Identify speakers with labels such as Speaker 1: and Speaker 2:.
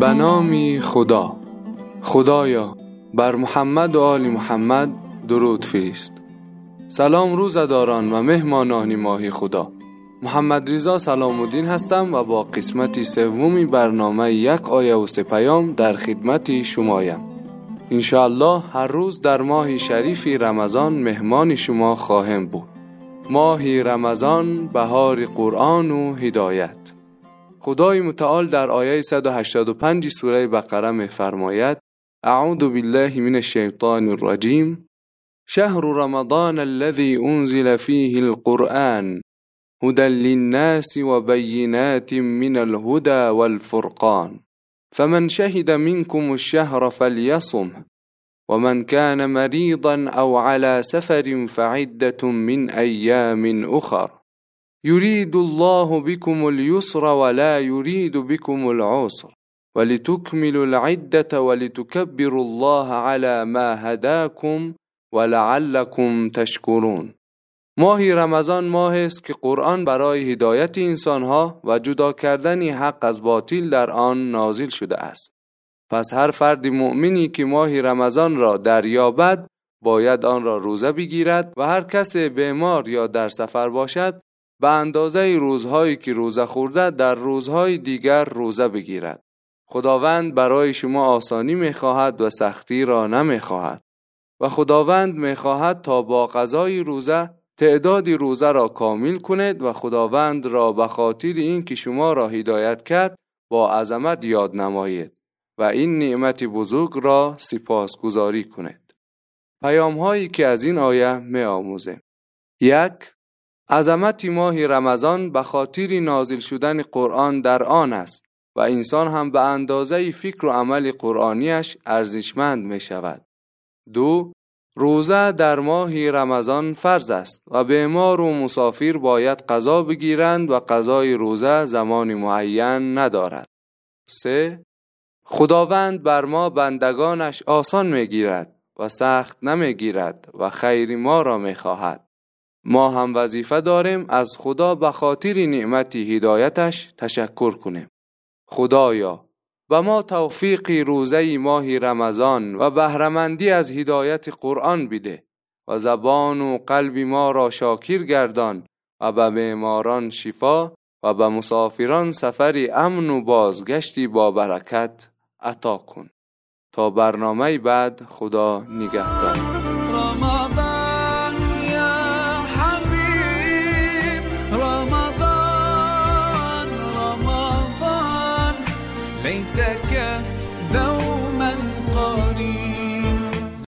Speaker 1: به نام خدا. خدایا بر محمد و آل محمد درود فرست سلام روزداران و مهمانان ماهی خدا. محمد رضا سلام الدین هستم و با قسمت سومی برنامه یک آیه و سپیام در خدمت شمایم. انشاءالله هر روز در ماه شریف رمضان مهمان شما خواهم بود. ماه رمضان بهار قرآن و هدایت. خدای متعال در آیه 185 سوره بقره میفرماید اعوذ بالله من الشیطان الرجیم شهر رمضان الذي انزل فيه القرآن هدى للناس وبينات من الهدى والفرقان فمن شهد منكم الشهر فليصم ومن كان مريضا أو على سفر فعدة من أيام أخر. يريد الله بكم اليسر ولا يريد بكم العسر ولتكملوا العدة ولتكبروا الله على ما هداكم ولعلكم تشكرون ماهی رمضان ماه است که قرآن برای هدایت انسانها و جدا کردن حق از باطل در آن نازل شده است. پس هر فرد مؤمنی که ماه رمضان را دریابد باید آن را روزه بگیرد و هر کس بیمار یا در سفر باشد به اندازه روزهایی که روزه خورده در روزهای دیگر روزه بگیرد. خداوند برای شما آسانی می‌خواهد و سختی را نمی‌خواهد و خداوند می‌خواهد تا با قضای روزه تعدادی روزه را کامل کنید و خداوند را به خاطر این که شما را هدایت کرد با عظمت یاد نمایید و این نعمت بزرگ را سپاس گذاری کنید. پیام هایی که از این آیه می آموزه. یک عظمت ماه رمضان به خاطر نازل شدن قرآن در آن است و انسان هم به اندازه فکر و عمل قرآنیش ارزشمند می شود. دو روزه در ماه رمضان فرض است و بیمار و مسافر باید قضا بگیرند و قضای روزه زمان معین ندارد. سه خداوند بر ما بندگانش آسان می‌گیرد و سخت نمی‌گیرد و خیر ما را می‌خواهد. ما هم وظیفه داریم از خدا به خاطر نعمت هدایتش تشکر کنیم. خدایا و ما توفیق روزه ماه رمضان و بهرمندی از هدایت قرآن بده و زبان و قلب ما را شاکر گردان و به بیماران شفا و به مسافران سفری امن و بازگشتی با برکت عطا کن تا برنامه بعد خدا نگهدار
Speaker 2: Vem pra cá, dá